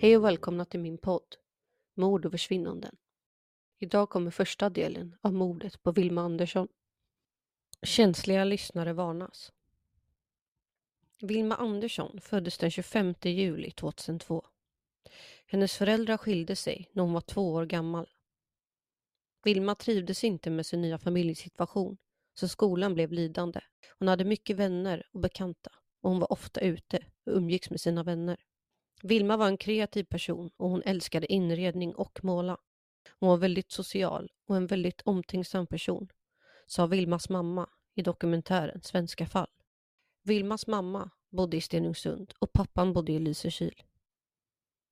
Hej och välkomna till min podd Mord och försvinnanden. Idag kommer första delen av mordet på Vilma Andersson. Känsliga lyssnare varnas. Vilma Andersson föddes den 25 juli 2002. Hennes föräldrar skilde sig när hon var två år gammal. Vilma trivdes inte med sin nya familjesituation så skolan blev lidande. Hon hade mycket vänner och bekanta och hon var ofta ute och umgicks med sina vänner. Vilma var en kreativ person och hon älskade inredning och måla. Hon var väldigt social och en väldigt omtänksam person, sa Vilmas mamma i dokumentären Svenska fall. Vilmas mamma bodde i Stenungsund och pappan bodde i Lysekil.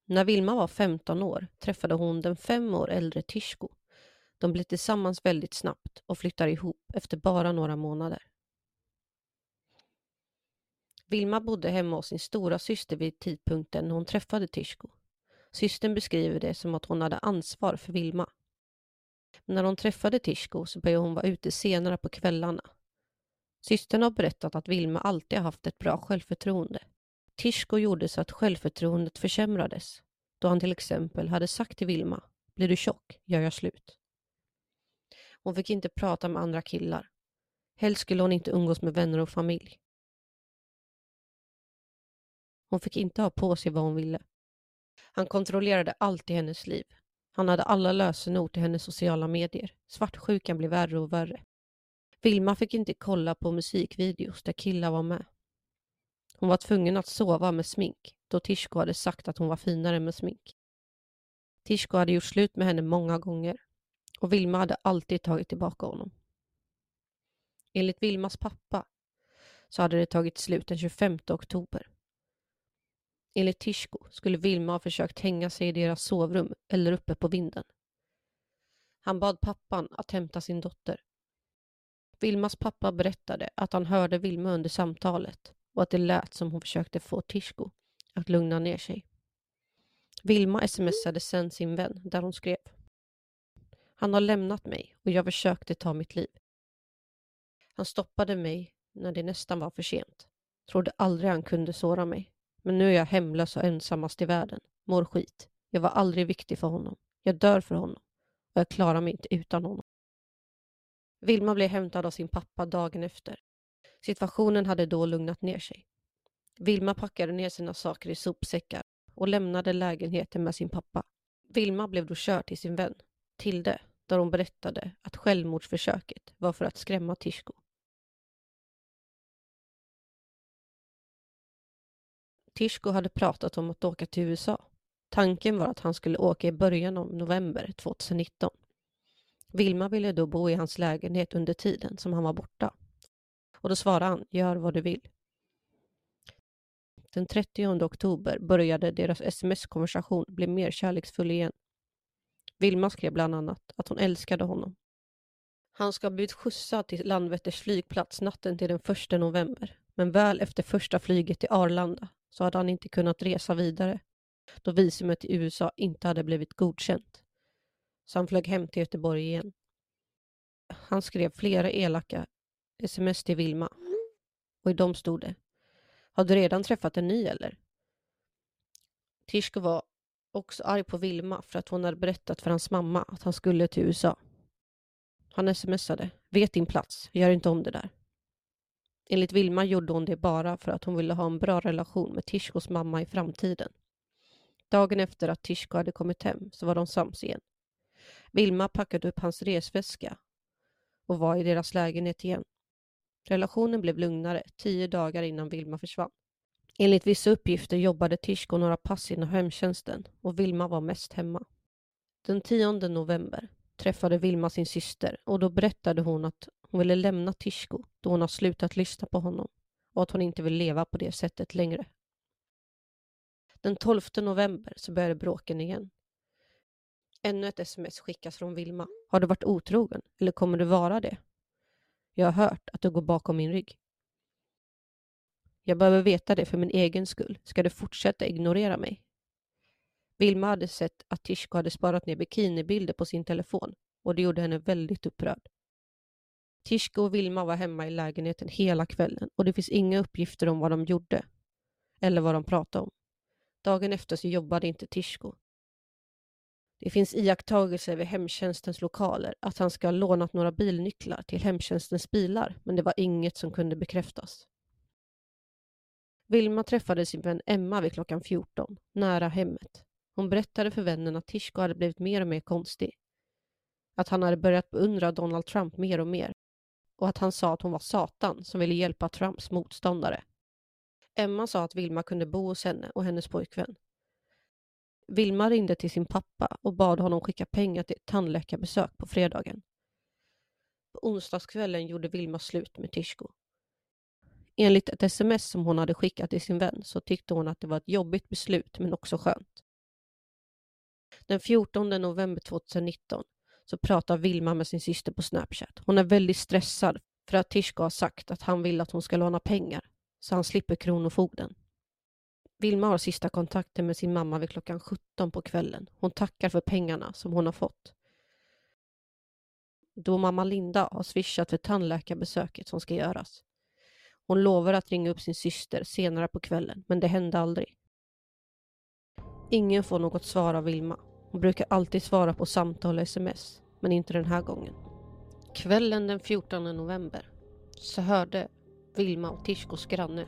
När Vilma var 15 år träffade hon den fem år äldre Tishko. De blev tillsammans väldigt snabbt och flyttade ihop efter bara några månader. Vilma bodde hemma hos sin stora syster vid tidpunkten när hon träffade Tishko. Systern beskriver det som att hon hade ansvar för Vilma. När hon träffade Tishko så började hon vara ute senare på kvällarna. Systern har berättat att Vilma alltid haft ett bra självförtroende. Tishko gjorde så att självförtroendet försämrades då han till exempel hade sagt till Vilma Blir du tjock gör jag slut. Hon fick inte prata med andra killar. Helst skulle hon inte umgås med vänner och familj. Hon fick inte ha på sig vad hon ville. Han kontrollerade allt i hennes liv. Han hade alla lösenord till hennes sociala medier. Svartsjukan blev värre och värre. Vilma fick inte kolla på musikvideos där killar var med. Hon var tvungen att sova med smink då Tishko hade sagt att hon var finare med smink. Tishko hade gjort slut med henne många gånger och Vilma hade alltid tagit tillbaka honom. Enligt Vilmas pappa så hade det tagit slut den 25 oktober. Enligt Tishko skulle Vilma ha försökt hänga sig i deras sovrum eller uppe på vinden. Han bad pappan att hämta sin dotter. Vilmas pappa berättade att han hörde Vilma under samtalet och att det lät som hon försökte få Tishko att lugna ner sig. Vilma smsade sen sin vän där hon skrev. Han har lämnat mig och jag försökte ta mitt liv. Han stoppade mig när det nästan var för sent. Trodde aldrig han kunde såra mig. Men nu är jag hemlös och ensammast i världen. Mår skit. Jag var aldrig viktig för honom. Jag dör för honom. Och jag klarar mig inte utan honom. Vilma blev hämtad av sin pappa dagen efter. Situationen hade då lugnat ner sig. Vilma packade ner sina saker i sopsäckar och lämnade lägenheten med sin pappa. Vilma blev då körd till sin vän, Tilde, där hon berättade att självmordsförsöket var för att skrämma Tishko. Tishko hade pratat om att åka till USA. Tanken var att han skulle åka i början av november 2019. Vilma ville då bo i hans lägenhet under tiden som han var borta. Och då svarade han, gör vad du vill. Den 30 oktober började deras sms-konversation bli mer kärleksfull igen. Vilma skrev bland annat att hon älskade honom. Han ska ha blivit skjutsad till Landvetters flygplats natten till den 1 november, men väl efter första flyget till Arlanda så hade han inte kunnat resa vidare då visumet i USA inte hade blivit godkänt. Så han flög hem till Göteborg igen. Han skrev flera elaka sms till Vilma och i dem stod det Har du redan träffat en ny eller? Tishko var också arg på Vilma för att hon hade berättat för hans mamma att han skulle till USA. Han smsade Vet din plats, gör inte om det där. Enligt Vilma gjorde hon det bara för att hon ville ha en bra relation med Tishkos mamma i framtiden. Dagen efter att Tishko hade kommit hem så var de sams igen. Vilma packade upp hans resväska och var i deras lägenhet igen. Relationen blev lugnare tio dagar innan Vilma försvann. Enligt vissa uppgifter jobbade Tishko några pass inom hemtjänsten och Vilma var mest hemma. Den 10 november träffade Vilma sin syster och då berättade hon att hon ville lämna Tishko då hon har slutat lyssna på honom och att hon inte vill leva på det sättet längre. Den 12 november så började bråken igen. Ännu ett sms skickas från Vilma. Har du varit otrogen eller kommer du vara det? Jag har hört att du går bakom min rygg. Jag behöver veta det för min egen skull. Ska du fortsätta ignorera mig? Vilma hade sett att Tishko hade sparat ner bikinibilder på sin telefon och det gjorde henne väldigt upprörd. Tishko och Vilma var hemma i lägenheten hela kvällen och det finns inga uppgifter om vad de gjorde eller vad de pratade om. Dagen efter så jobbade inte Tishko. Det finns iakttagelser vid hemtjänstens lokaler att han ska ha lånat några bilnycklar till hemtjänstens bilar, men det var inget som kunde bekräftas. Vilma träffade sin vän Emma vid klockan 14, nära hemmet. Hon berättade för vännen att Tishko hade blivit mer och mer konstig. Att han hade börjat beundra Donald Trump mer och mer och att han sa att hon var Satan som ville hjälpa Trumps motståndare. Emma sa att Vilma kunde bo hos henne och hennes pojkvän. Vilma ringde till sin pappa och bad honom skicka pengar till ett tandläkarbesök på fredagen. På onsdagskvällen gjorde Vilma slut med Tishko. Enligt ett sms som hon hade skickat till sin vän så tyckte hon att det var ett jobbigt beslut men också skönt. Den 14 november 2019 så pratar Vilma med sin syster på Snapchat. Hon är väldigt stressad för att Tishko har sagt att han vill att hon ska låna pengar så han slipper Kronofogden. Vilma har sista kontakten med sin mamma vid klockan 17 på kvällen. Hon tackar för pengarna som hon har fått. Då mamma Linda har swishat för tandläkarbesöket som ska göras. Hon lovar att ringa upp sin syster senare på kvällen, men det hände aldrig. Ingen får något svar av Vilma. Hon brukar alltid svara på samtal och sms, men inte den här gången. Kvällen den 14 november så hörde Vilma och Tishkos granne,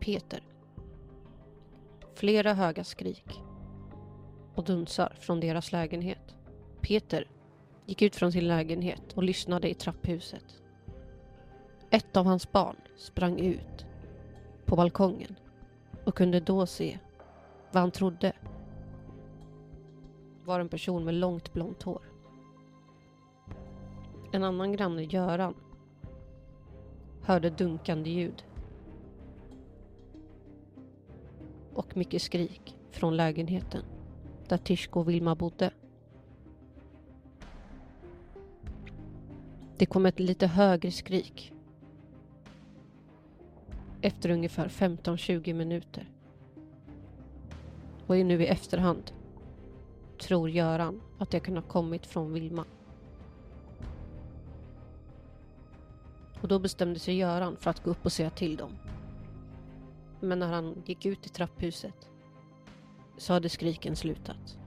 Peter, flera höga skrik och dunsar från deras lägenhet. Peter gick ut från sin lägenhet och lyssnade i trapphuset. Ett av hans barn sprang ut på balkongen och kunde då se vad han trodde var en person med långt blont hår. En annan granne, Göran, hörde dunkande ljud och mycket skrik från lägenheten där Tishko och Vilma bodde. Det kom ett lite högre skrik efter ungefär 15-20 minuter. Och nu i efterhand tror Göran att det kan ha kommit från Vilma. Och då bestämde sig Göran för att gå upp och säga till dem. Men när han gick ut i trapphuset så hade skriken slutat.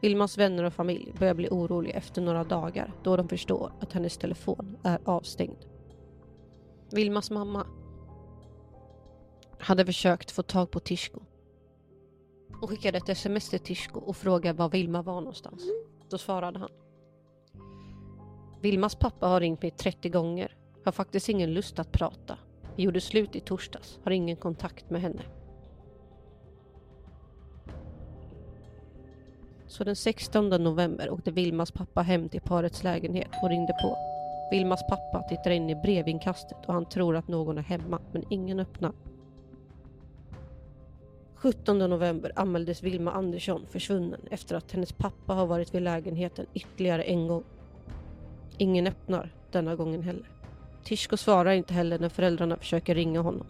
Vilmas vänner och familj börjar bli oroliga efter några dagar då de förstår att hennes telefon är avstängd. Vilmas mamma hade försökt få tag på Tishko. Hon skickade ett sms till Tishko och frågade var Vilma var någonstans. Då svarade han. Vilmas pappa har ringt mig 30 gånger. Har faktiskt ingen lust att prata. Vi gjorde slut i torsdags. Har ingen kontakt med henne. Så den 16 november åkte Vilmas pappa hem till parets lägenhet och ringde på. Vilmas pappa tittar in i brevinkastet och han tror att någon är hemma, men ingen öppnar. 17 november anmäldes Vilma Andersson försvunnen efter att hennes pappa har varit vid lägenheten ytterligare en gång. Ingen öppnar denna gången heller. Tishko svarar inte heller när föräldrarna försöker ringa honom.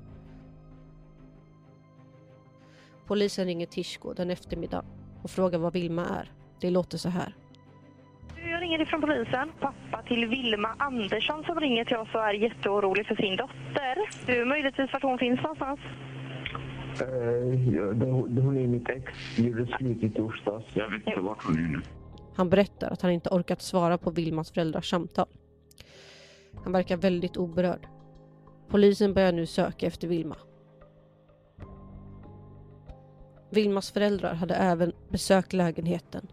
Polisen ringer Tishko den eftermiddag och frågar vad Vilma är. Det låter så här. Jag ringer ifrån polisen. Pappa till Vilma Andersson som ringer till oss och är jätteorolig för sin dotter. Du möjligtvis vart hon finns någonstans? Eh, hon är mitt ex. Gjorde slut i torsdags. Jag vet inte vart hon är nu. Han berättar att han inte orkat svara på Vilmas föräldrars samtal. Han verkar väldigt oberörd. Polisen börjar nu söka efter Vilma. Vilmas föräldrar hade även besökt lägenheten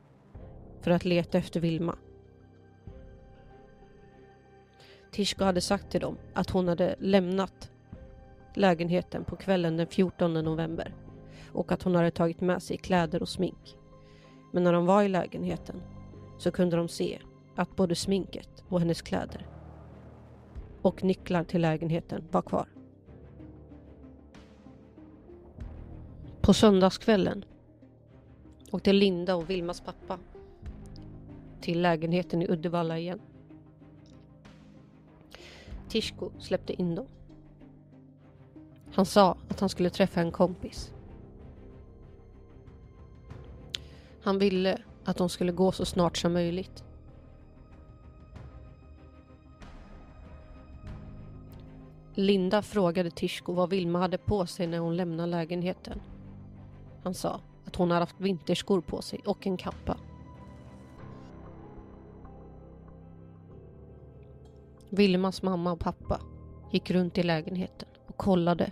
för att leta efter Vilma. Tishko hade sagt till dem att hon hade lämnat lägenheten på kvällen den 14 november och att hon hade tagit med sig kläder och smink. Men när de var i lägenheten så kunde de se att både sminket och hennes kläder och nycklar till lägenheten var kvar. På söndagskvällen åkte Linda och Vilmas pappa till lägenheten i Uddevalla igen. Tishko släppte in dem. Han sa att han skulle träffa en kompis. Han ville att de skulle gå så snart som möjligt. Linda frågade Tishko vad Vilma hade på sig när hon lämnade lägenheten. Han sa att hon hade haft vinterskor på sig och en kappa. Vilmas mamma och pappa gick runt i lägenheten och kollade.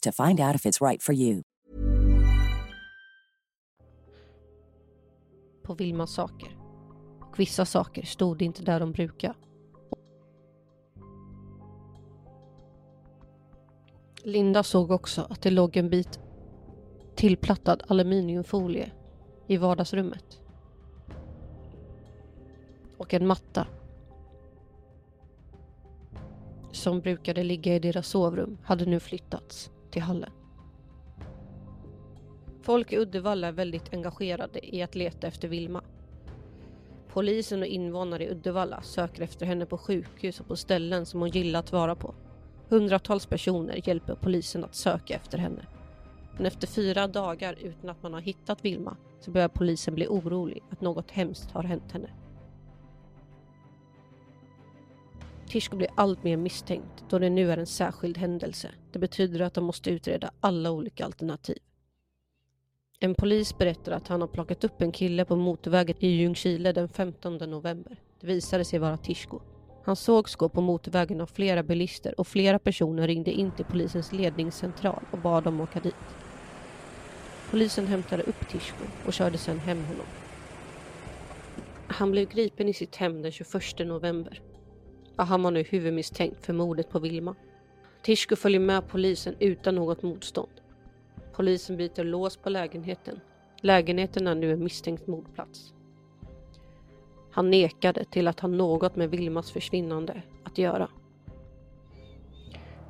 to find out if it's right for you. På Vilmas saker. Och vissa saker stod inte där de brukar. Linda såg också att det låg en bit tillplattad aluminiumfolie i vardagsrummet. Och en matta som brukade ligga i deras sovrum hade nu flyttats till hallen. Folk i Uddevalla är väldigt engagerade i att leta efter Vilma. Polisen och invånare i Uddevalla söker efter henne på sjukhus och på ställen som hon gillar att vara på. Hundratals personer hjälper polisen att söka efter henne. Men efter fyra dagar utan att man har hittat Vilma så börjar polisen bli orolig att något hemskt har hänt henne. Tishko blir allt mer misstänkt då det nu är en särskild händelse. Det betyder att de måste utreda alla olika alternativ. En polis berättar att han har plockat upp en kille på motorvägen i Ljungskile den 15 november. Det visade sig vara Tishko. Han sågs gå på motorvägen av flera bilister och flera personer ringde in till polisens ledningscentral och bad dem åka dit. Polisen hämtade upp Tishko och körde sedan hem honom. Han blev gripen i sitt hem den 21 november och han var nu huvudmisstänkt för mordet på Vilma. Tishko följer med polisen utan något motstånd. Polisen byter lås på lägenheten. Lägenheten är nu en misstänkt mordplats. Han nekade till att ha något med Vilmas försvinnande att göra.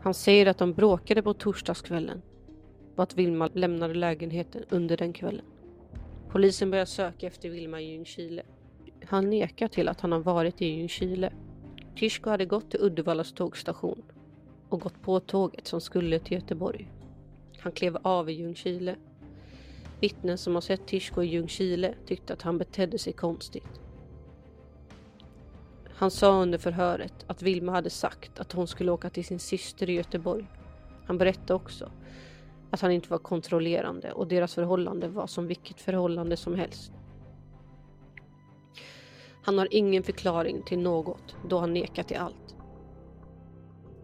Han säger att de bråkade på torsdagskvällen och att Vilma lämnade lägenheten under den kvällen. Polisen börjar söka efter Vilma i Ljungskile. Han nekar till att han har varit i Ljungskile. Tishko hade gått till Uddevallas tågstation och gått på tåget som skulle till Göteborg. Han klev av i Ljungskile. Vittnen som har sett Tishko i Ljungskile tyckte att han betedde sig konstigt. Han sa under förhöret att Vilma hade sagt att hon skulle åka till sin syster i Göteborg. Han berättade också att han inte var kontrollerande och deras förhållande var som vilket förhållande som helst. Han har ingen förklaring till något då han nekar till allt.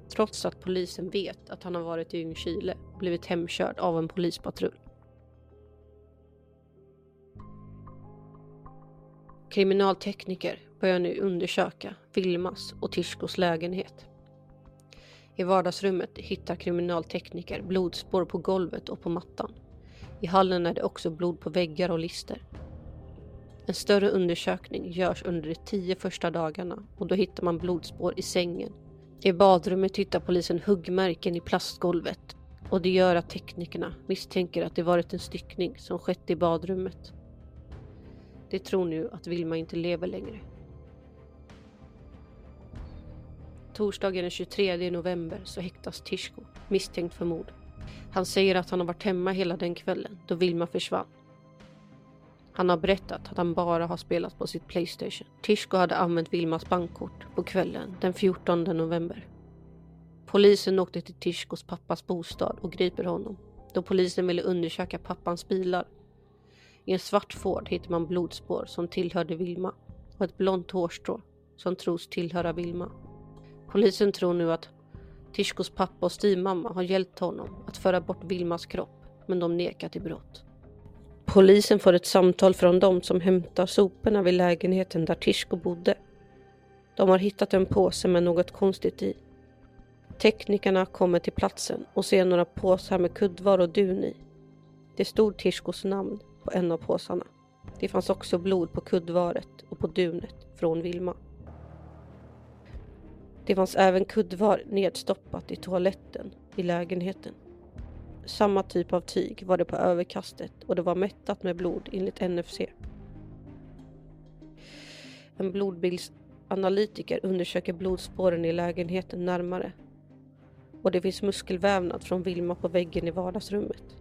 Trots att polisen vet att han har varit i Ljungskile och blivit hemkörd av en polispatrull. Kriminaltekniker börjar nu undersöka Vilmas och Tishkos lägenhet. I vardagsrummet hittar kriminaltekniker blodspår på golvet och på mattan. I hallen är det också blod på väggar och lister. En större undersökning görs under de tio första dagarna och då hittar man blodspår i sängen. I badrummet hittar polisen huggmärken i plastgolvet och det gör att teknikerna misstänker att det varit en styckning som skett i badrummet. De tror nu att Vilma inte lever längre. Torsdagen den 23 november så häktas Tishko misstänkt för mord. Han säger att han har varit hemma hela den kvällen då Vilma försvann. Han har berättat att han bara har spelat på sitt Playstation. Tishko hade använt Vilmas bankkort på kvällen den 14 november. Polisen åkte till Tishkos pappas bostad och griper honom då polisen ville undersöka pappans bilar. I en svart Ford hittar man blodspår som tillhörde Vilma och ett blont hårstrå som tros tillhöra Vilma. Polisen tror nu att Tishkos pappa och styvmamma har hjälpt honom att föra bort Vilmas kropp, men de nekar till brott. Polisen får ett samtal från dem som hämtar soporna vid lägenheten där Tishko bodde. De har hittat en påse med något konstigt i. Teknikerna kommer till platsen och ser några påsar med kuddvar och dun i. Det stod Tishkos namn på en av påsarna. Det fanns också blod på kuddvaret och på dunet från Vilma. Det fanns även kuddvar nedstoppat i toaletten i lägenheten. Samma typ av tyg var det på överkastet och det var mättat med blod enligt NFC. En blodbildsanalytiker undersöker blodspåren i lägenheten närmare och det finns muskelvävnad från Vilma på väggen i vardagsrummet.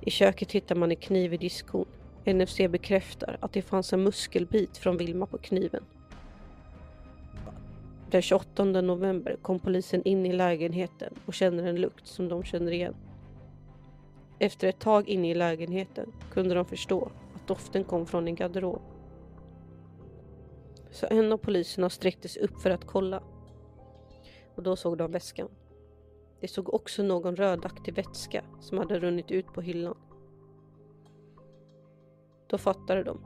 I köket hittar man en kniv i diskon. NFC bekräftar att det fanns en muskelbit från Vilma på kniven. Den 28 november kom polisen in i lägenheten och känner en lukt som de känner igen. Efter ett tag inne i lägenheten kunde de förstå att doften kom från en garderob. Så en av poliserna sträckte sig upp för att kolla. Och då såg de väskan. De såg också någon rödaktig vätska som hade runnit ut på hyllan. Då fattade de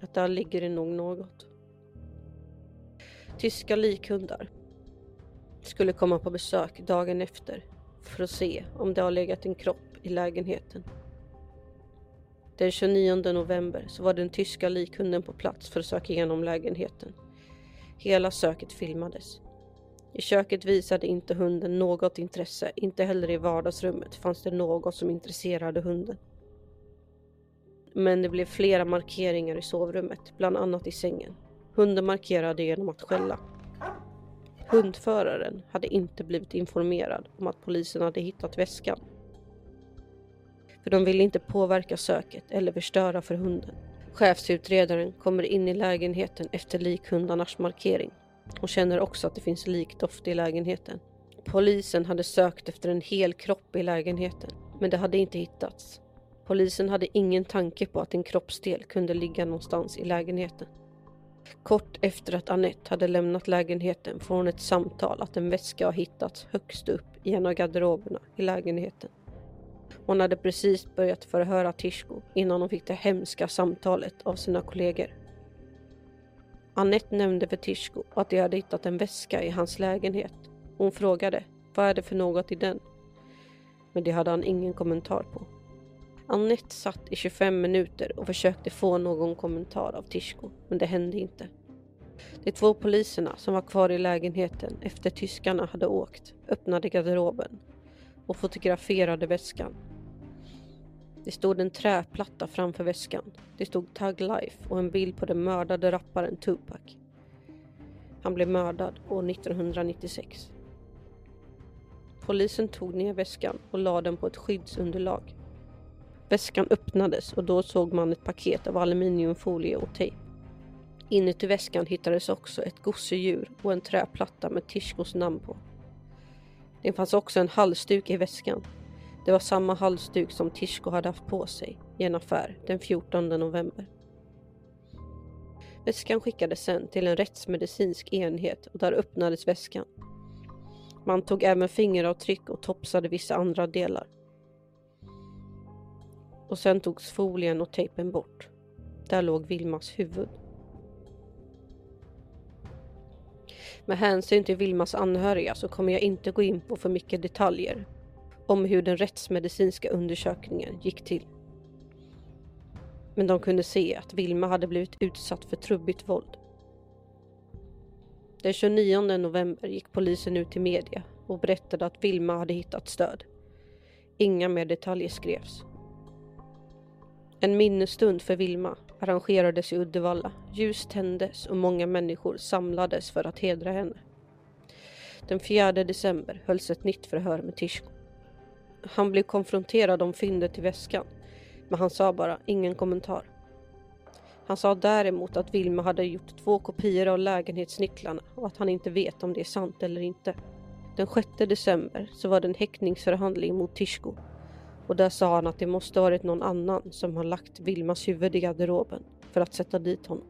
att där ligger det nog något. Tyska likhundar skulle komma på besök dagen efter för att se om det har legat en kropp i lägenheten. Den 29 november så var den tyska likhunden på plats för att söka igenom lägenheten. Hela söket filmades. I köket visade inte hunden något intresse, inte heller i vardagsrummet fanns det något som intresserade hunden. Men det blev flera markeringar i sovrummet, bland annat i sängen. Hunden markerade genom att skälla. Hundföraren hade inte blivit informerad om att polisen hade hittat väskan. För de ville inte påverka söket eller förstöra för hunden. Chefsutredaren kommer in i lägenheten efter likhundarnas markering och känner också att det finns likdoft i lägenheten. Polisen hade sökt efter en hel kropp i lägenheten, men det hade inte hittats. Polisen hade ingen tanke på att en kroppsdel kunde ligga någonstans i lägenheten. Kort efter att Annette hade lämnat lägenheten får hon ett samtal att en väska har hittats högst upp i en av garderoberna i lägenheten. Hon hade precis börjat förhöra Tishko innan hon fick det hemska samtalet av sina kollegor. Annette nämnde för Tishko att de hade hittat en väska i hans lägenhet. Hon frågade vad är det för något i den? Men det hade han ingen kommentar på. Annette satt i 25 minuter och försökte få någon kommentar av Tishko, men det hände inte. De två poliserna som var kvar i lägenheten efter tyskarna hade åkt öppnade garderoben och fotograferade väskan. Det stod en träplatta framför väskan. Det stod Tug Life och en bild på den mördade rapparen Tupac. Han blev mördad år 1996. Polisen tog ner väskan och lade den på ett skyddsunderlag. Väskan öppnades och då såg man ett paket av aluminiumfolie och tejp. Inuti väskan hittades också ett gosedjur och en träplatta med Tishkos namn på. Det fanns också en halsduk i väskan. Det var samma halsduk som Tishko hade haft på sig i en affär den 14 november. Väskan skickades sen till en rättsmedicinsk enhet och där öppnades väskan. Man tog även fingeravtryck och topsade vissa andra delar. Och sen togs folien och tejpen bort. Där låg Vilmas huvud. Med hänsyn till Vilmas anhöriga så kommer jag inte gå in på för mycket detaljer om hur den rättsmedicinska undersökningen gick till. Men de kunde se att Vilma hade blivit utsatt för trubbigt våld. Den 29 november gick polisen ut till media och berättade att Vilma hade hittat stöd. Inga mer detaljer skrevs. En minnesstund för Vilma arrangerades i Uddevalla. Ljus tändes och många människor samlades för att hedra henne. Den 4 december hölls ett nytt förhör med Tishko. Han blev konfronterad om fyndet i väskan, men han sa bara ingen kommentar. Han sa däremot att Vilma hade gjort två kopior av lägenhetsnycklarna och att han inte vet om det är sant eller inte. Den 6 december så var det en häktningsförhandling mot Tishko och där sa han att det måste varit någon annan som har lagt Vilmas huvud i garderoben för att sätta dit honom.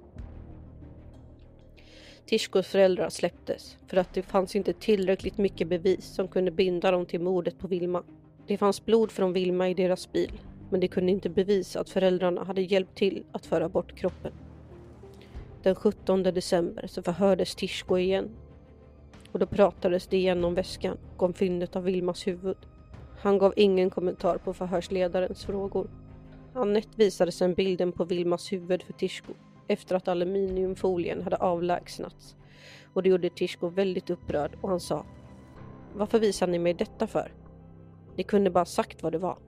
Tishkos föräldrar släpptes för att det fanns inte tillräckligt mycket bevis som kunde binda dem till mordet på Vilma. Det fanns blod från Vilma i deras bil men de kunde inte bevisa att föräldrarna hade hjälpt till att föra bort kroppen. Den 17 december så förhördes Tishko igen och då pratades det igen om väskan och om fyndet av Vilmas huvud. Han gav ingen kommentar på förhörsledarens frågor. Annette visade sedan bilden på Vilmas huvud för Tishko efter att aluminiumfolien hade avlägsnats och det gjorde Tishko väldigt upprörd och han sa Varför visar ni mig detta för? Ni kunde bara sagt vad det var.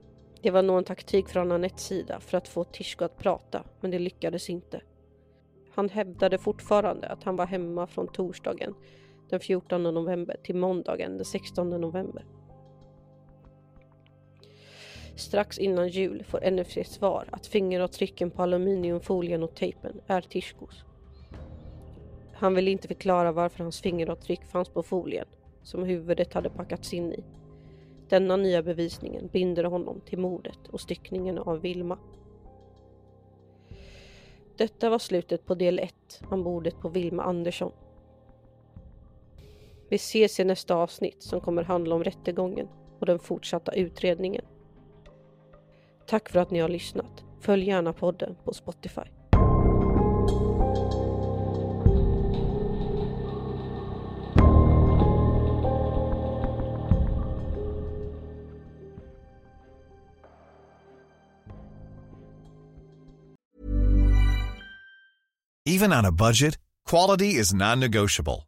Det var nog en taktik från Anettes sida för att få Tishko att prata, men det lyckades inte. Han hävdade fortfarande att han var hemma från torsdagen den 14 november till måndagen den 16 november. Strax innan jul får NFC svar att fingeravtrycken på aluminiumfolien och tejpen är Tishkos. Han vill inte förklara varför hans fingeravtryck fanns på folien som huvudet hade packats in i. Denna nya bevisningen binder honom till mordet och styckningen av Vilma. Detta var slutet på del 1 om mordet på Vilma Andersson. Vi ses i nästa avsnitt som kommer handla om rättegången och den fortsatta utredningen. Tack för att ni har lyssnat. Följ gärna podden på Spotify. Even on a budget, quality is non-negotiable.